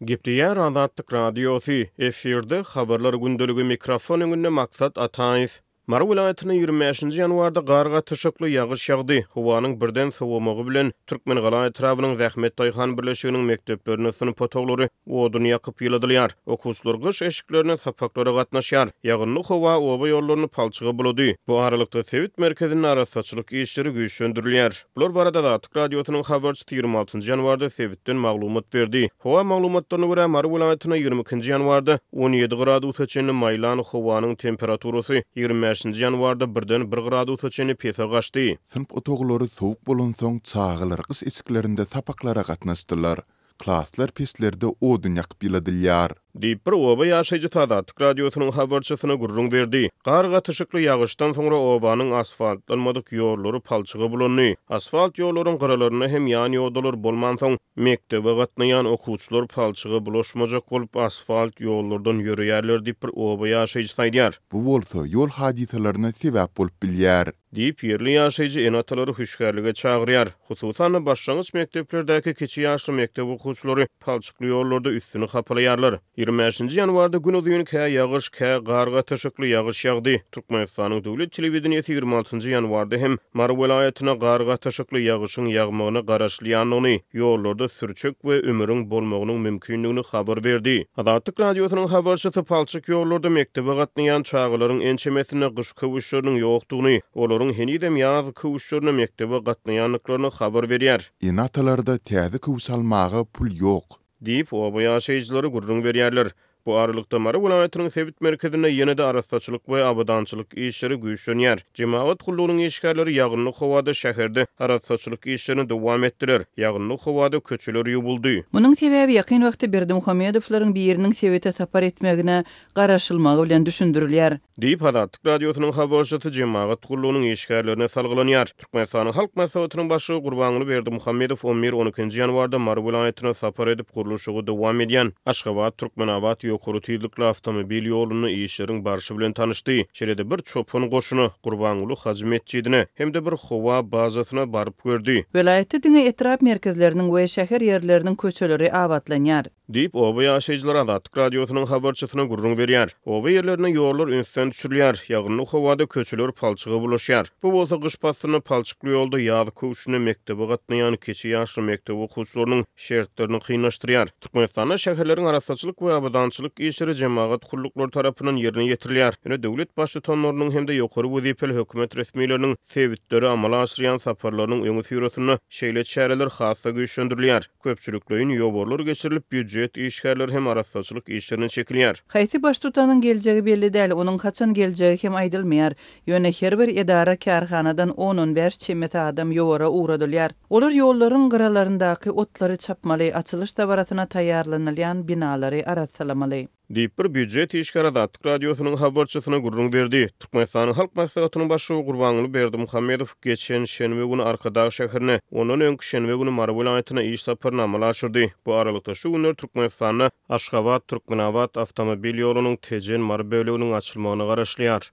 Gepleýär Azatlyk Radiosy, efirde Habarlar gündeligi, mikrofon öňünde Maksat Ataýew. Mary welaýatynda ýigrimi bäşinji ýanwarda gar gatyşykly ýagyş ýagdy. Howanyň birden sowamagy bilen Türkmengala etrabynyň Zähmet daýhan birleşiginiň mekdeplerinde synp otaglary odun ýakyp ýyladylýar. Okuwçylar gyş eşiklerine sapaklara gatnaşýar. Ýagynly howa oba ýollaryny palçyga bulady. Bu aralykda sebit merkezinde arassaçylyk işleri güýçlendirilýär. Bular barada Azatlyk Radiosynyň habarçysy ýigrimi altynjy ýanwarda sebitden maglumat berdi. Howa maglumatlaryna görä, Mary welaýatynda ýigrimi ikinji ýanwarda on ýedi gradusa çenli maýylan howanyň temperaturasy ýigrimi bäşinji ýanwarda birden bir gradusa çenli pese gaçdy. Synp otaglary sowuk bolansoň, çagalar gyş eşiklerinde sapaklara gatnaşdylar. Klaslar peçlerde odun ýakyp ýyladylýar. Diýip, bir oba ýaşaýjysy Azatlyk Radiosynyň habarçysyna gürrüň berdi. Gar gatyşykly ýagyşdan soňra obanyň asfaltlanmadyk ýollary palçyga bulandy. Asfalt ýollaryň gyralarynda hem ýanýodalar bolmansoň, mekdebe gatnaýan okuwçylar palçyga bulaşmajak bolup, asfalt ýollardan ýöreýärler diýip, bir oba ýaşaýjysy aýdýar. Bu bolsa ýol hadysalaryna sebäp bolup bilýär. Diýip, ýerli ýaşaýjy ene-atalary hüşgärlige çagyrýar. Hususan-da, başlangyç mekdeplerdäki kiçi ýaşly mekdep okuwçylary palçykly ýollarda üstüni hapalaýarlar. Ýigrimi bäşinji ýanwarda gün uzyn kä ýagyş, kä gar gatyşykly ýagyş ýagdy. Türkmenistanyň döwlet telewideniýesi ýigrimi altynjy ýanwarda hem Mary welaýatyna gar gatyşykly ýagyşyň ýagmagyna garaşylýandygyny, ýollarda sürçek we ümüriň bolmagynyň mümkindigini habar berdi. Azatlyk Radiosynyň habarçysy palçyk ýollarda mekdebe gatnaýan çagalaryň ençemesinde gyş köwüşleriniň ýokdugyny, olaryň henizem ýaz köwüşlerine mekdebe gatnaýandyklaryny habar berýär. Ene-atalarda täze köwüş almaga pul ýok. Diýip, oba ýaşaýjylary gürrüň berýärler. Bu aralykda, Mary welaýatynyň sebit merkezinde ýene-de arassaçylyk we abadançylyk işleri güýçlenýär. Jemagat gullugynyň işgärleri ýagynly howada şäherde arassaçylyk işlerini dowam etdiler. Ýagynly howada köçeler ýuwuldy. Munuň sebäbi ýakyn wagtda Berdimuhamedowlaryň biriniň sebite sapar etmegine garaşylmagy bilen düşündirilýär. Diýip, Azatlyk Radiosynyň habarçysy jemagat gullugynyň işgärlerine salgylanýar. Türkmenistanyň Halk Maslahatynyň Başlygy Gurbanguly Berdimuhamedow on bir, on ikinji ýanwarda Mary welaýatyna sapar edip, gurluşygy dowam edýän Aşgabat, Türkmenabat ýokary tizlikli awtomobil ýolunda işleriň barşy bilen tanyşdy. Şeýle-de bir çopan goşuna, Gurbanguly Hajy metjidine hem-de bir howa bazasyna baryp gördi. Welaýatda diňe etrap merkezleriniň we şäher ýerleriniň köçeleri abatlanýar. Diýip, oba ýaşaýjylary Azatlyk Radiosynyň habarçysyna gürrüň berýär. Oba ýerlerinde ýollar ünsden düşürilýär, ýagynly howada köçeler palçyga bulaşýar. Bu bolsa gyş paslynda palçykly ýolda, ýaz köwşünde mekdebe gatnaýan kiçi ýaşly mekdep okuwçylarynyň şertlerini kynlaşdyrýar. Türkmenistanda şäherleriň arassaçylyk we abadançylyk işleri jemagat gulluklary tarapyndan ýerine ýetirilýär. Ýöne döwlet baştutanlarynyň hem-de ýokary wezipeli hökümet resmileriniň sebitlere amala aşyrýan saparlarynyň öňüsyrasynda şeýle çäreler has-da güýçlendirilýär. Köpçülikleýin ýobarlar geçirilip, býujet işgärleri hem arassaçylyk işlerine çekilýär. Haýsy baştutanyň geljegi belli däl, onuň haçan geljegi hem aýdylmaýar. Ýöne her bir edara-kärhanadan on-on bäş çemesi adam ýowara ugradylýar. Olar ýollaryň gyralaryndaky otlary çapmaly, açylyş dabarasyna taýýarlanylýan binalary arassalamaly. Diýip, bir býujet işgäri Azatlyk Radiosynyň habarçysyna gürrüň berdi. Türkmenistanyň Halk Maslahatynyň Başlygy Gurbanguly Berdimuhamedow geçen şenbe güni Arkadag şäherine, ondan öňki şenbe güni Mary welaýatyna iş saparyny amala aşyrdy. Bu aralykda, şu günler Türkmenistanda Aşgabat, Türkmenabat awtomobil ýolunyň Tejen, Mary böleginiň açylmagyna garaşylýar.